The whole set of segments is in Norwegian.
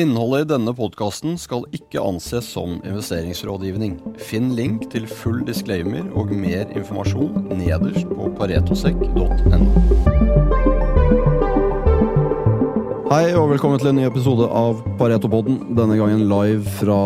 Innholdet i denne podkasten skal ikke anses som investeringsrådgivning. Finn link til full disclaimer og mer informasjon nederst på paretosekk.no. Hei og velkommen til en ny episode av Pareto-podden. Denne gangen live fra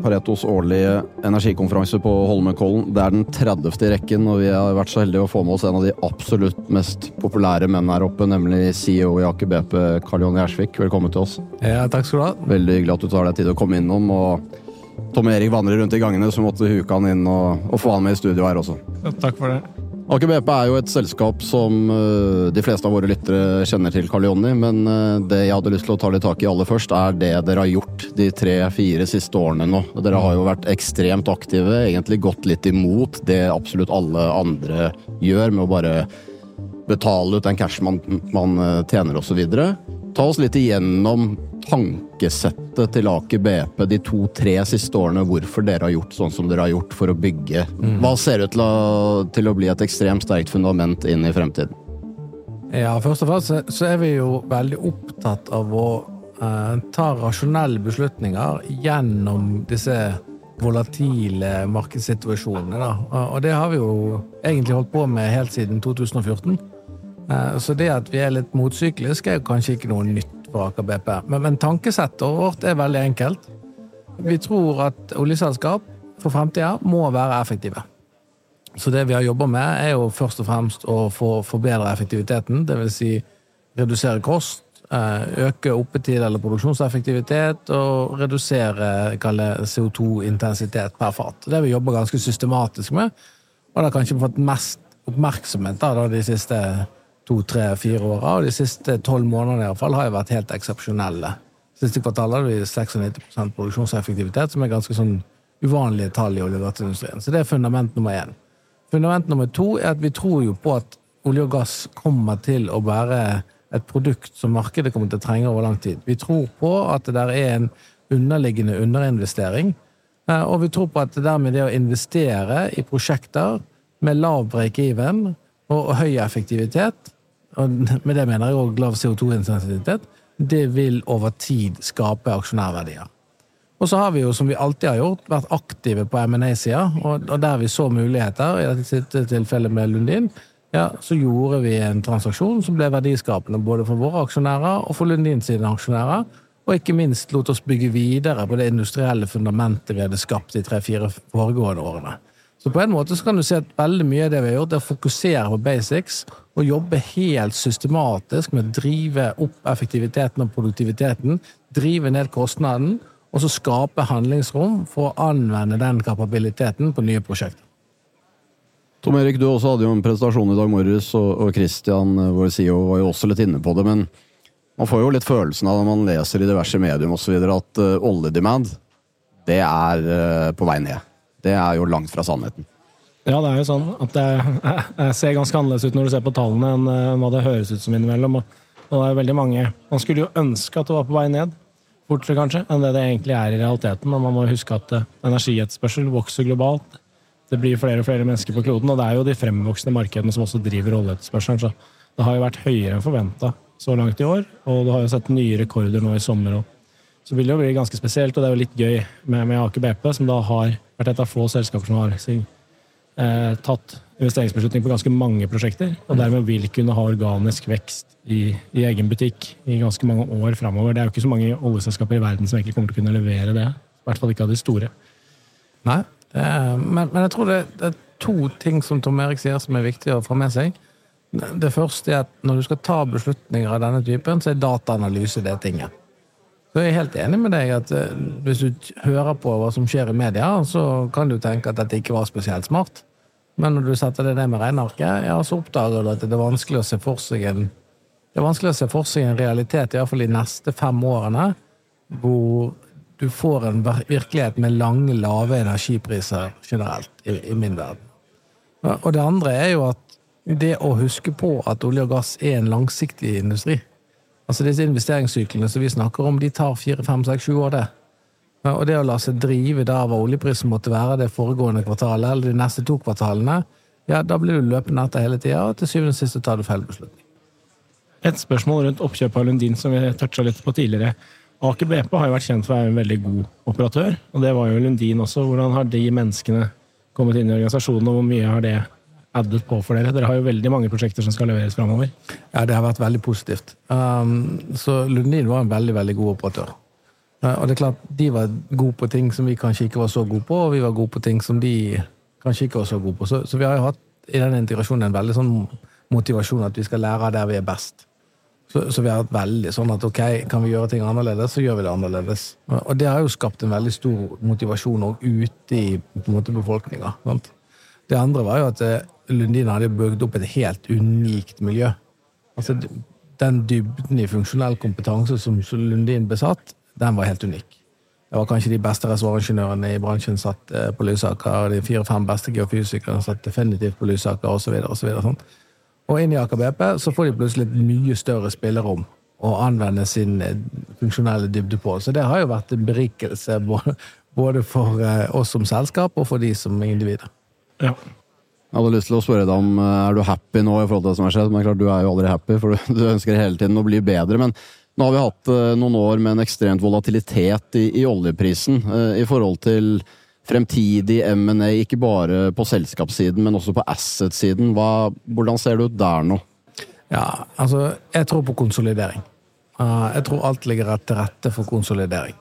Paretos årlige energikonferanse på Holmenkollen. Det er den 30. i rekken, og vi har vært så heldige å få med oss en av de absolutt mest populære menn her oppe, nemlig CEO i Aker BP, Karl Johan Gjersvik. Velkommen til oss. Ja, takk skal du ha. Veldig hyggelig at du tar deg tid å komme innom. og Tom Erik vandrer rundt i gangene, så måtte huke han inn og, og få han med i studio her også. Ja, takk for det. Aker BP er jo et selskap som uh, de fleste av våre lyttere kjenner til, Karl Jonny. Men uh, det jeg hadde lyst til å ta litt tak i aller først, er det dere har gjort de tre-fire siste årene nå. Dere har jo vært ekstremt aktive, egentlig gått litt imot det absolutt alle andre gjør, med å bare betale ut den cash man, man uh, tjener osv. Ta oss litt igjennom tankesettet til Aker BP de to-tre siste årene, hvorfor dere har gjort sånn som dere har gjort for å bygge. Hva ser ut til å, til å bli et ekstremt sterkt fundament inn i fremtiden? Ja, først og fremst så, er vi jo veldig opptatt av å eh, ta rasjonelle beslutninger gjennom disse volatile markedssituasjonene. Da. Og det har vi jo egentlig holdt på med helt siden 2014. Eh, så det at vi er litt motsykliske, er kanskje ikke noe nytt for Aker BP. Men, men tankesettet vårt er veldig enkelt. Vi tror at oljeselskap for fremtida må være effektive. Så det vi har jobba med, er jo først og fremst å forbedre effektiviteten. Dvs. Si redusere kost, eh, øke oppetid eller produksjonseffektivitet og redusere CO2-intensitet per fat. Det vi jobba ganske systematisk med, og det har kanskje fått mest oppmerksomhet da, de siste to, tre, fire åra. Og de siste tolv månedene i hvert fall har jo vært helt eksepsjonelle. Siste kvartal hadde vi 96 produksjonseffektivitet, som er ganske sånn uvanlige tall i olje- og gassindustrien. Så det er fundament nummer én. Fundament nummer to er at vi tror jo på at olje og gass kommer til å være et produkt som markedet kommer til å trenge over lang tid. Vi tror på at det der er en underliggende underinvestering, eh, og vi tror på at det dermed det å investere i prosjekter med lav break-even og høy effektivitet, og med det mener jeg òg lav CO2-intensitet, det vil over tid skape aksjonærverdier. Og så har vi jo, som vi alltid har gjort, vært aktive på M&A-sida, og, der vi så muligheter, i dette tilfellet med Lundin, ja, så gjorde vi en transaksjon som ble verdiskapende både for våre aksjonærer og for Lundin sine aksjonærer, og ikke minst lot oss bygge videre på det industrielle fundamentet vi hadde skapt de tre-fire foregående årene. Så på en måte så kan du si at veldig mye av det vi har gjort, er å fokusere på basics og jobbe helt systematisk med å drive opp effektiviteten og produktiviteten, drive ned kostnaden, og så skape handlingsrom for å anvende den kapabiliteten på nye prosjekter. Tom Erik, du også hadde jo en presentasjon i dag morges, og Christian, vår CEO, var jo også litt inne på det. Men man får jo litt følelsen av når man leser i diverse medium osv. at uh, oljedemand, det er uh, på vei ned. Det er jo langt fra sannheten. Ja, det er jo sånn at det, ser ganske annerledes ut når du ser på tallene enn uh, hva det høres ut som innimellom. Og det er veldig mange Man skulle jo ønske at det var på vei ned, fortere kanskje, enn det det egentlig er i realiteten. Og man må huske at energietterspørsel vokser globalt det blir flere og flere mennesker på kloden, og det er jo de fremvoksende markedene som også driver oljeetterspørselen. Så det har jo vært høyere enn forventa så langt i år, og du har jo sett nye rekorder nå i sommer. òg. så vil det jo bli ganske spesielt, og det er jo litt gøy med, med Aker BP, som da har vært et av få selskaper som har eh, tatt investeringsbeslutning på ganske mange prosjekter, og dermed vil kunne ha organisk vekst i, i egen butikk i ganske mange år framover. Det er jo ikke så mange oljeselskaper i verden som egentlig kommer til å kunne levere det. I hvert fall ikke av de store. Nei, men, men, jeg tror det, det, er to ting som Tom Erik sier som er viktig å få med seg. Det første er at når du skal ta beslutninger av denne typen, så er dataanalyse det tinget. Så jeg er helt enig med deg at eh, hvis du hører på hva som skjer i media, så kan du tenke at dette ikke var spesielt smart. Men når du setter det ned med regnearket, ja, så oppdager du at det er vanskelig å se for seg en det er vanskelig å se for seg en realitet, iallfall de neste fem årene, hvor du får en virkelighet med lange, lave energipriser generelt, i, i min verden. Og det andre er jo at det å huske på at olje og gass er en langsiktig industri. Altså Disse investeringssyklene som vi snakker om, de tar fire, fem, seks, sju år, det. Og det å la seg drive da hva oljeprisen måtte være det foregående kvartalet, eller de neste to kvartalene, ja, da blir du løpende etter hele tida, og til syvende og sist tar du feil beslutning. Et spørsmål rundt oppkjøpet av Lundin som vi toucha litt på tidligere. Aker BP har jo vært kjent for å være en veldig god operatør, og det var jo Lundin også. Hvordan har de menneskene kommet inn i organisasjonen, og hvor mye har det addet på for dere? Dere har jo veldig mange prosjekter som skal leveres framover. Ja, det har vært veldig positivt. Um, så Lundin var en veldig, veldig god operatør. Og det er klart, de var gode på ting som vi kanskje ikke var så gode på, og vi var gode på ting som de kanskje ikke var så gode på. Så, så vi har jo hatt i den integrasjonen en veldig sånn motivasjon at vi skal lære av der vi er best. Så, så, vi har hatt veldig sånn at ok, kan vi gjøre ting annerledes, så gjør vi det annerledes. Og det har jo skapt en veldig stor motivasjon òg ute i på befolkninga. Det andre var jo at eh, Lundin hadde bygd opp et helt unikt miljø. Altså, Den dybden i funksjonell kompetanse som Lundin besatt, den var helt unik. Det var kanskje de beste reservoaringeniørene i bransjen satt eh, på Lysaker, og de fire-fem beste geofysikerne satt definitivt på Lysaker, osv. Sånn. Og inn i Aker BP så får de plutselig et mye større spillerom å anvende sin eh, funksjonelle dybde på. Så det har jo vært en berikelse både for eh, oss som selskap og for de som individer. Ja. Jeg hadde lyst til å spørre deg om eh, er du happy nå i forhold til det som har skjedd. Men klart, du er jo aldri happy, for du ønsker hele tiden å bli bedre. Men nå har vi hatt noen år med en ekstremt volatilitet i, i oljeprisen i forhold til fremtidig M&A, ikke bare på selskapssiden, men også på asset-siden. Hvordan ser det ut der nå? Ja, altså, jeg tror på konsolidering. Jeg tror alt ligger til rette for konsolidering.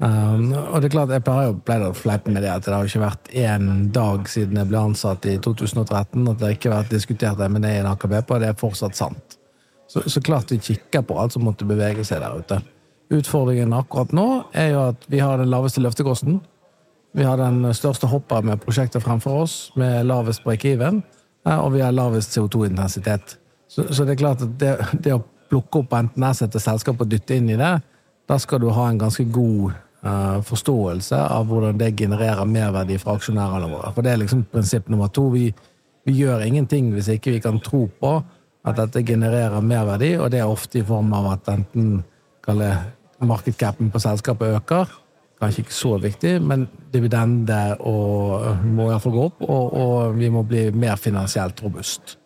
Um, og det er klart, Jeg pleier jo pleid å fleipe med det at det har ikke vært én dag siden jeg ble ansatt i 2013 at det ikke har vært diskutert M&A i en AKBP, og det er fortsatt sant. Så, så klart vi kikker på alt som måtte bevege seg der ute. Utfordringen akkurat nå er jo at vi har den laveste løftekosten. Vi har den største hopper med prosjekter fremfor oss, med lavest break-even, og vi har lavest CO2-intensitet. Så, så, det er klart at det, det å plukke opp enten asset til selskap og dytte inn i det, da skal du ha en ganske god forståelse av hvordan det genererer merverdi fra aksjonærene våre. For det er liksom prinsipp nummer to. Vi, vi gjør ingenting hvis ikke vi kan tro på at dette genererer merverdi, og det er ofte i form av at enten markedscapen på selskapet øker, kanskje ikke så viktig, men dividende og, må iallfall gå opp, og, og, vi må bli mer finansielt robust.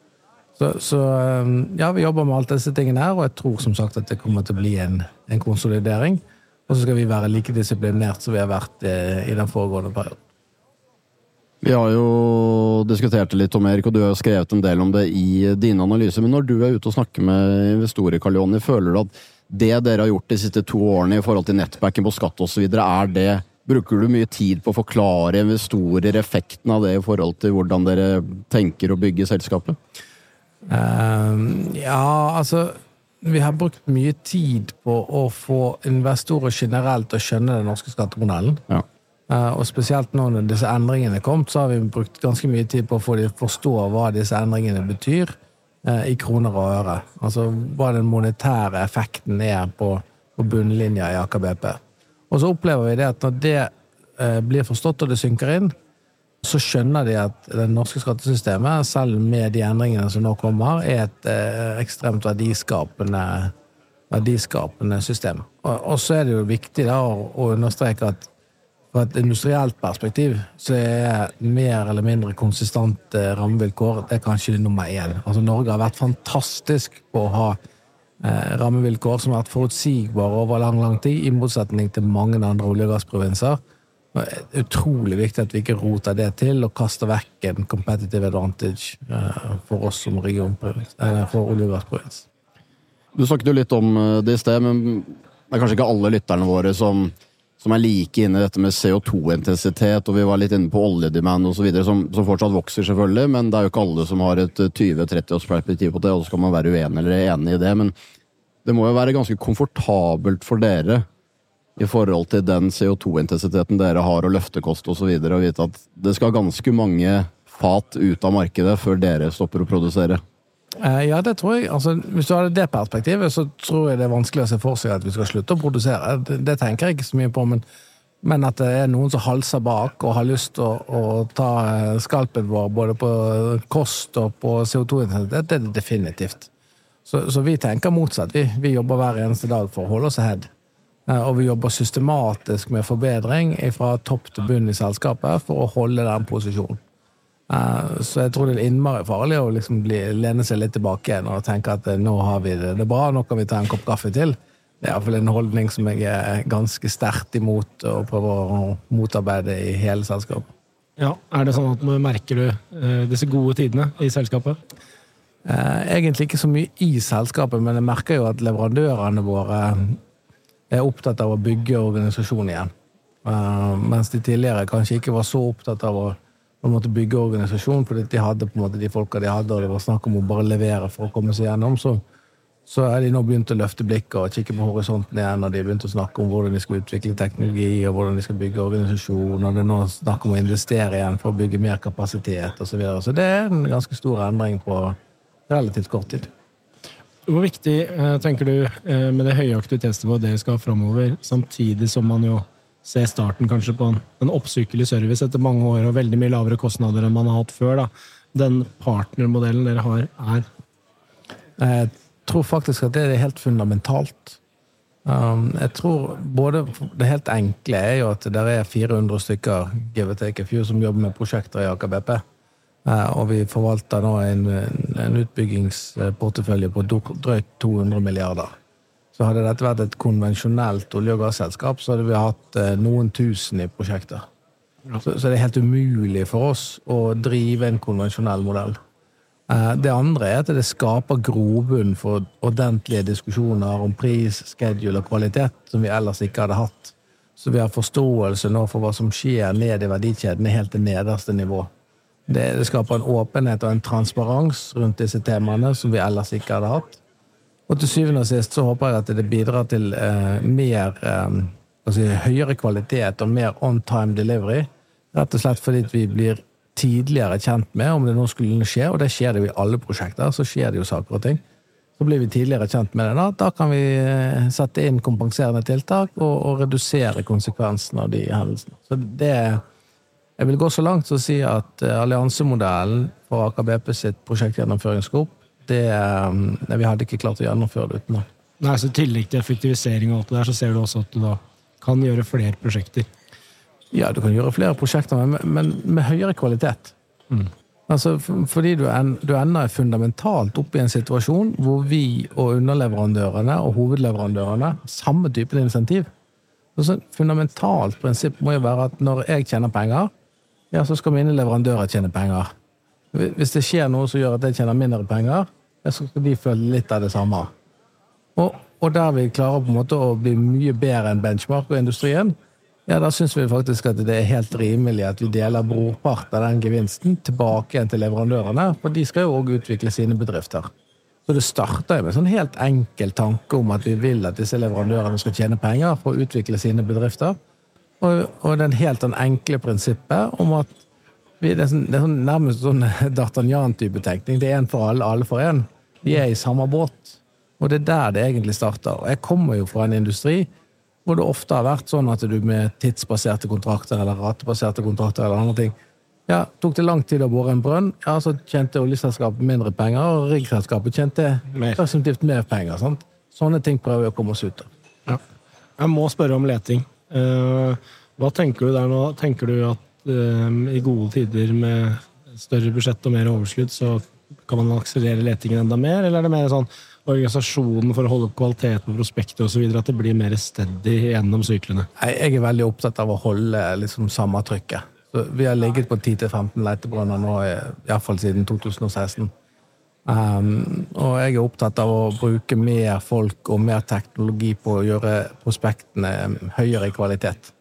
Så, så, um, ja, vi jobber med alt disse tingene her, og jeg tror som sagt at det kommer til å bli en, en konsolidering. Og så skal vi være like disiplinert som vi har vært eh, i den foregående perioden. Vi har jo diskutert det litt om Erik, og du har jo skrevet en del om det i dine analyser. Men når du er ute og snakker med investorer, Karl Jonny, føler du at det dere har gjort de siste to årene i forhold til nettbacken på skatt osv., er det Bruker du mye tid på å forklare investorer effekten av det i forhold til hvordan dere tenker å bygge selskapet? Uh, ja, altså Vi har brukt mye tid på å få investorer generelt til å skjønne den norske skattemodellen. Ja. Uh, og spesielt nå når disse endringene er kommet, så har vi brukt ganske mye tid på å få dem til å forstå hva disse endringene betyr. Eh, i kroner og øre. Altså hva den monetære effekten er på, på bunnlinja i Aker BP. Og så opplever vi det at når det eh, blir forstått og det synker inn, så skjønner de at det norske skattesystemet, selv med de endringene som nå kommer, er et eh, ekstremt verdiskapende, verdiskapende system. Og, og, så er det jo viktig da, å, å understreke at fra et industrielt perspektiv så er mer eller mindre konsistente rammevilkår det er kanskje nummer én. Altså, Norge har vært fantastisk på å ha eh, rammevilkår som har vært forutsigbare over lang lang tid, i motsetning til mange andre olje- og gassprovinser. Det er utrolig viktig at vi ikke roter det til og kaster vekk en competitive advantage eh, for oss som region, for Du snakket jo litt om eh, det i sted, men det er kanskje ikke alle lytterne våre som som er like inne i dette med CO2-intensitet, og vi var litt inne på oljedemand osv., som, som fortsatt vokser, selvfølgelig, men det er jo ikke alle som har et 20-30-årsperspektiv eh, på det, og så skal man være uenig eller enig i det. Men det må jo være ganske komfortabelt for dere i forhold til den CO2-intensiteten dere har, og løftekost osv., og vite at det skal ganske mange fat ut av markedet før dere stopper å produsere. Eh, ja, det tror jeg. Altså, hvis du har det perspektivet, så tror jeg det er vanskelig å se for seg at vi skal slutte å produsere. Det, det tenker jeg ikke så mye på, men, men, at det er noen som halser bak og har lyst til å, å, ta eh, skalpen vår både på kost og på CO2-intensitet, det er det definitivt. Så, så, vi tenker motsatt. Vi, vi, jobber hver eneste dag for å holde oss ahead. Eh, og vi jobber systematisk med forbedring fra topp til bunn i selskapet for å holde den posisjonen. Eh, så jeg tror det er innmari farlig å liksom bli, lene seg litt tilbake igjen og tenke at eh, nå har vi det, det er bra, nå kan vi ta en kopp kaffe til. Det er iallfall en holdning som jeg er ganske sterkt imot og prøver å motarbeide i hele selskapet. Ja, Er det sånn at merker du disse gode tidene i selskapet? Egentlig ikke så mye i selskapet, men jeg merker jo at leverandørene våre er opptatt av å bygge organisasjonen igjen. Uh, mens de tidligere kanskje ikke var så opptatt av å, å bygge organisasjon, fordi de hadde på en måte de folka de hadde, og det var snakk om å bare levere for å komme seg gjennom. Så, så er de nå begynt å løfte blikket og kikke på horisonten igjen, og de har begynt å snakke om hvordan de skal utvikle teknologi, og hvordan de skal bygge organisasjon, og det er nå snakk om å investere igjen for å bygge mer kapasitet osv. Så, videre. så det er en ganske stor endring på relativt kort tid. Hvor viktig eh, tenker du eh, med det høye aktivitetsnivået dere skal ha framover, samtidig som man jo ser starten kanskje på en, en oppsykelig service etter mange år og veldig mye lavere kostnader enn man har hatt før? da. Den partnermodellen dere har, er? Jeg tror faktisk at det er helt fundamentalt. Um, jeg tror både Det helt enkle er jo at det er 400 stykker give take a few, som jobber med prosjekter i Aker BP. Eh, og vi forvalter nå en, en utbyggingsportefølje på drøyt 200 milliarder. Så hadde dette vært et konvensjonelt olje- og gasselskap, så hadde vi hatt eh, noen tusen i prosjekter. Så, så det er helt umulig for oss å drive en konvensjonell modell. Eh, det andre er at det skaper grobunn for ordentlige diskusjoner om pris, schedule og kvalitet, som vi ellers ikke hadde hatt. Så vi har forståelse nå for hva som skjer ned i verdikjeden, helt til nederste nivå. Det, det, skaper en åpenhet og en transparens rundt disse temaene som vi ellers ikke hadde hatt. Og til syvende og sist så håper jeg at det bidrar til eh, mer eh, altså høyere kvalitet og mer on time delivery. Rett og slett fordi vi blir tidligere kjent med om det nå skulle skje, og det skjer det jo i alle prosjekter. Så skjer det jo saker og ting. Så blir vi tidligere kjent med det. Da, da kan vi eh, sette inn kompenserende tiltak og, og redusere konsekvensene av de hendelsene. Så det er jeg vil gå så langt som å si at uh, alliansemodellen for Aker BP sitt prosjektgjennomføringsgrupp, det, um, Vi hadde ikke klart å gjennomføre det uten det. Nei, så I tillegg til effektivisering og alt det der, så ser du også at du da kan gjøre flere prosjekter? Ja, du kan gjøre flere prosjekter, men, men med høyere kvalitet. Mm. Altså, fordi du, en, du ender fundamentalt opp i en situasjon hvor vi og underleverandørene og hovedleverandørene samme type insentiv. Så fundamentalt prinsipp må jo være at når jeg tjener penger, ja, så skal mine leverandører tjene penger. Hvis det skjer noe som gjør at jeg tjener mindre penger, så skal de føle litt av det samme. Og, og, der vi klarer på en måte å bli mye bedre enn benchmark og industrien, ja, da syns vi faktisk at det er helt rimelig at vi deler brorpart av den gevinsten tilbake igjen til leverandørene, for de skal jo òg utvikle sine bedrifter. Så det starta med en sånn helt enkel tanke om at vi vil at disse leverandørene skal tjene penger for å utvikle sine bedrifter. Og, og den helt den enkle prinsippet om at vi, det, er sånn, det er sånn, nærmest sånn D'Artagnan-type tenkning. Det er én for alle, alle for én. Vi er i samme båt. Og det er der det egentlig starter. Og jeg kommer jo fra en industri hvor det ofte har vært sånn at du med tidsbaserte kontrakter eller ratebaserte kontrakter eller andre ting ja, Tok det lang tid å bore en brønn, ja, så tjente oljeselskapet mindre penger, og riggselskapet tjente presumptivt mer penger. Sant? Sånne ting prøver vi å komme oss ut av. Ja. Jeg må spørre om leting. Uh, hva tenker du der nå? Tenker du at uh, i gode tider med større budsjett og mer overskudd, så kan man akselerere letingen enda mer, eller er det mer sånn organisasjonen for å holde opp kvalitet på prospektet osv., at det blir mer steady gjennom syklene? Jeg er veldig opptatt av å holde liksom, samme trykket. Vi har ligget på 10-15 letebrønner nå, iallfall siden 2016. Um, og jeg er opptatt av å bruke mer folk og mer teknologi på å gjøre prospektene høyere i kvalitet.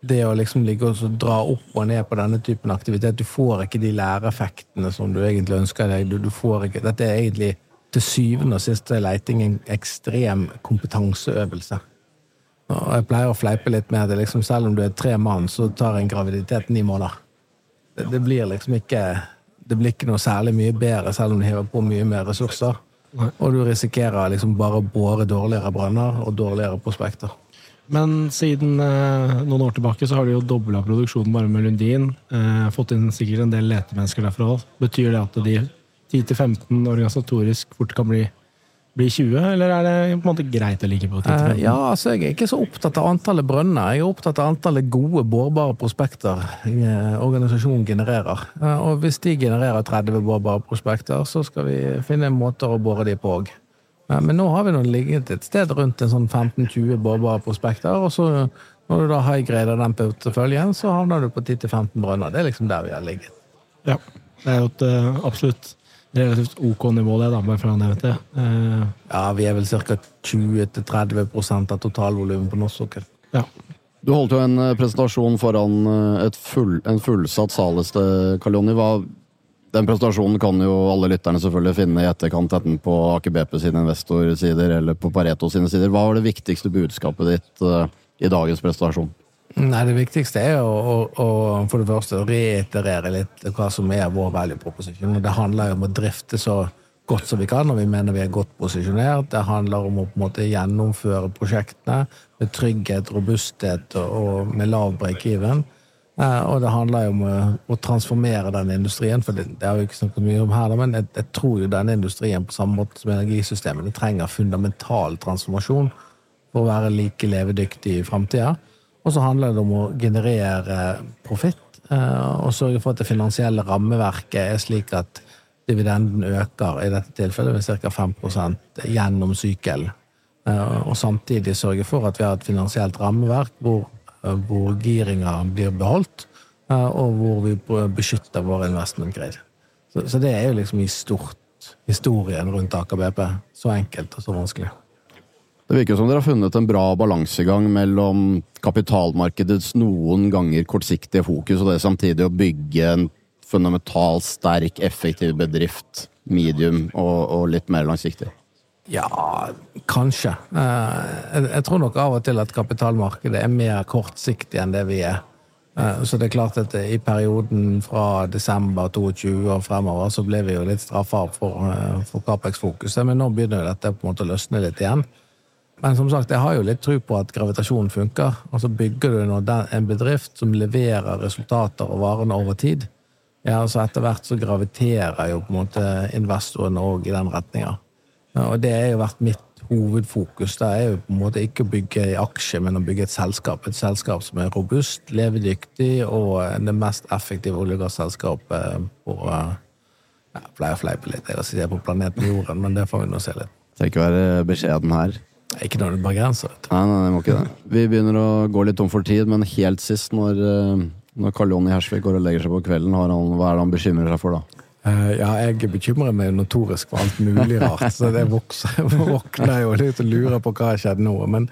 Det å liksom ligge og dra opp og ned på denne typen aktivitet Du får ikke de læreeffektene som du egentlig ønsker deg. Du, du ikke, dette er egentlig til syvende og sist leiting en ekstrem kompetanseøvelse. Og jeg pleier å fleipe litt med at liksom, selv om du er tre mann, så tar en graviditet ni måneder. Det, det, blir liksom ikke Det blir ikke noe særlig mye bedre selv om du hever på mye mer ressurser. Og du risikerer liksom bare å bore dårligere brønner og dårligere prospekter. Men siden eh, noen år tilbake så har du jo dobla produksjonen bare med Lundin. Eh, fått inn sikkert en del letemennesker derfra òg. Betyr det at de 10-15 organisatorisk fort kan bli bli 20, eller er det på en måte greit å ligge på 35? uh, Ja, altså Jeg er ikke så opptatt av antallet brønner. Jeg er opptatt av antallet gode, bårbare prospekter uh, organisasjonen genererer. Uh, og hvis de genererer 30 bårbare prospekter, så skal vi finne måter å bore de på òg. Ja, Men nå har vi nå ligget et sted rundt en sånn 15-20 bårbare prospekter, og så når du da high-grader den porteføljen, så havner du på 10-15 brønner. Det er liksom der vi har ligget. Ja. Det er jo et uh, absolutt relativt ok nivå, det, da, bare for å ha nevnt det. Eh. Ja, vi er vel ca. 20-30% av totalvolumet på norsk sokkel. ja. Du holdt jo en eh, presentasjon foran eh, et full, en fullsatt Saleste, Karl Jonny. Den presentasjonen kan jo alle lytterne selvfølgelig finne i etterkant, enten på Aker BP sine investorsider eller på Pareto sine sider. Hva var det viktigste budskapet ditt eh, i dagens presentasjon? Nei, Det viktigste er å, å, for det første reiterere litt hva som er vår value proposition. Det handler om å drifte så godt som vi kan, og vi mener vi er godt posisjonert. Det handler om å på en måte gjennomføre prosjektene med trygghet, robusthet og, med lav break-even. Eh, og det handler jo om å, transformere den industrien, for det, det har vi ikke snakket mye om her, men jeg, jeg tror jo denne industrien på samme måte som energisystemet trenger fundamental transformasjon for å være like levedyktig i framtida. Og så handler det om å generere profitt eh, og sørge for at det finansielle rammeverket er slik at dividenden øker, i dette tilfellet med ca. 5 gjennom sykelen. Eh, Og samtidig sørge for at vi har et finansielt rammeverk hvor, eh, hvor giringa blir beholdt, eh, og hvor vi beskytter vår investment grade. Så, så det er jo liksom i stort historien rundt Aker BP. Så enkelt og så vanskelig. Det virker som dere har funnet en bra balansegang mellom kapitalmarkedets noen ganger kortsiktige fokus og det samtidig å bygge en fundamentalt sterk, effektiv bedrift, medium og, og litt mer langsiktig. Ja, kanskje. Eh, Jeg, tror nok av og til at kapitalmarkedet er mer kortsiktig enn det vi er. Eh, Så det er klart at i perioden fra desember 22 og fremover så ble vi jo litt straffa for, eh, for Capex-fokuset, men nå begynner jo dette på en måte å løsne litt igjen. Men som sagt, jeg har jo litt tro på at gravitasjonen funker. Og så Bygger du en bedrift som leverer resultater og varene over tid, ja, så etter hvert så graviterer jo på en måte investorene òg i den retninga. Ja, Og det har jo vært mitt hovedfokus. Det er jo på en måte ikke å bygge i aksje, men å bygge et selskap. Et selskap som er robust, levedyktig og det mest effektive olje- og gasselskapet på eh, Jeg pleier å fleipe litt, jeg sier si det er på planeten Jorden, men det får vi nå se litt. Trenger ikke være beskjeden her. Ikke når det bare grenser. Nei, nei, det må ikke det. Vi begynner å gå litt tom for tid, men helt sist, når, eh, når Karl Jonny Hersvik går og legger seg på kvelden, har han, hva er det han bekymrer seg for da? Eh, ja, jeg bekymrer meg notorisk for alt mulig rart, så det vokser, våkner jo litt og lurer på hva har skjedd nå. Men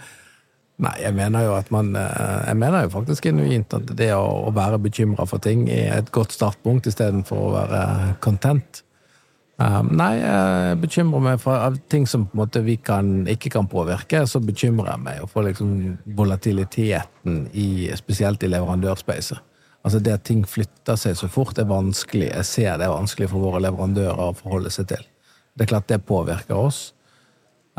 nei, jeg mener jo at man eh, Jeg mener jo faktisk genuint at det å, å være bekymra for ting er et godt startpunkt istedenfor å være content. Eh, nei, jeg bekymrer meg for ting som måte vi kan, ikke kan påvirke, så bekymrer jeg meg for liksom volatiliteten i, spesielt i leverandørspacet. Altså Det at ting flytter seg så fort, er vanskelig. Jeg ser det er vanskelig for våre leverandører å forholde seg til. Det er klart det påvirker oss.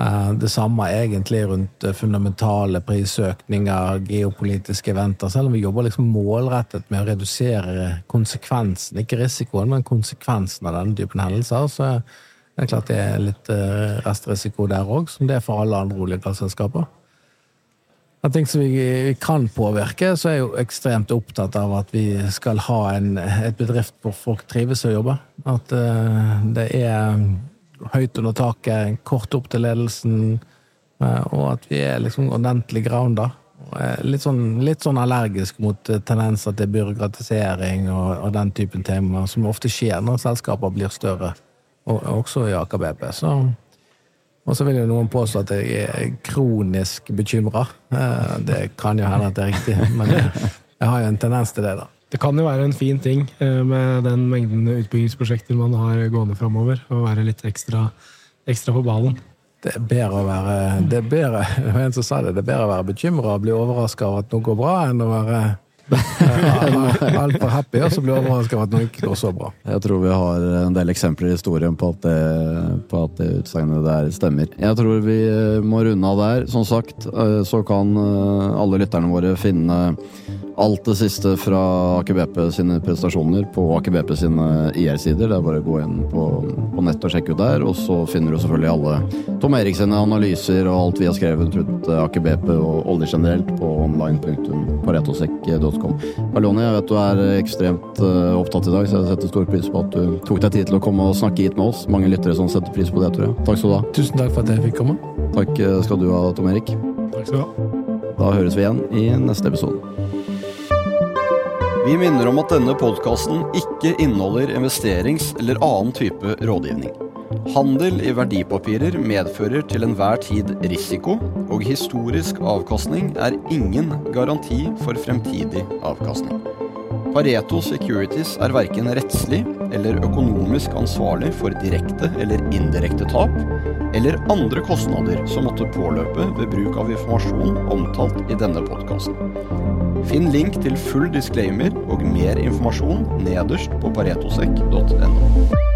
Eh, Det samme egentlig rundt eh, fundamentale prisøkninger, geopolitiske eventer. Selv om vi jobber liksom målrettet med å redusere konsekvensen, ikke risikoen, men konsekvensen av denne typen hendelser, så er det klart det er litt eh, restrisiko der òg, som det er for alle andre olje- En. Ting som vi, kan påvirke, så er jeg jo ekstremt opptatt av at vi skal ha en, et bedrift hvor folk trives å jobbe. At det er høyt under taket, kort opp til ledelsen, eh, og at vi er liksom ordentlig grounda. Er Litt sånn, litt sånn allergisk mot eh, tendenser til byråkratisering og, og den typen temaer, som ofte skjer når selskaper blir større, og, også i Aker BP. Så og så vil jo noen påstå at jeg er kronisk bekymra. Det kan jo hende at det er riktig, men jeg har jo en tendens til det, da. Det kan jo være en fin ting eh, med den mengden utbyggingsprosjekter man har gående framover, å være litt ekstra, ekstra på ballen. Det er bedre å være Det er bedre, en som sa det, det er bedre å være bekymra og bli overraska over at noe går bra, enn å være eh, altfor happy og så bli overraska over at noe ikke går så bra. Jeg tror vi har en del eksempler i historien på at det, på at det utsagnet der stemmer. Jeg tror vi eh, må runde av der. Som sagt, så kan alle lytterne våre finne alt det siste fra Aker BP sine prestasjoner på Aker BP sine IR-sider. Det er bare å gå inn på, på nett og sjekke ut der. Og så finner du selvfølgelig alle Tom Erik sine analyser og alt vi har skrevet rundt Aker BP og olje generelt på online.paretosek.com. Carloni, jeg vet du er ekstremt eh, opptatt i dag, så jeg setter stor pris på at du tok deg tid til å komme og snakke hit med oss. Mange lyttere som setter pris på det, tror jeg. Takk skal du ha. Tusen takk for at jeg fikk komme. Takk skal du ha, Tom Erik. Takk skal du ha. Da høres vi igjen i neste episode. Vi minner om at denne podkasten ikke inneholder investerings- eller annen type rådgivning. Handel i verdipapirer medfører til enhver tid risiko, og historisk avkastning er ingen garanti for fremtidig avkastning. Pareto Securities er verken rettslig eller økonomisk ansvarlig for direkte eller indirekte tap, eller andre kostnader som måtte påløpe ved bruk av informasjon omtalt i denne podkasten. Finn link til full disclaimer og mer informasjon nederst på paretosek.no.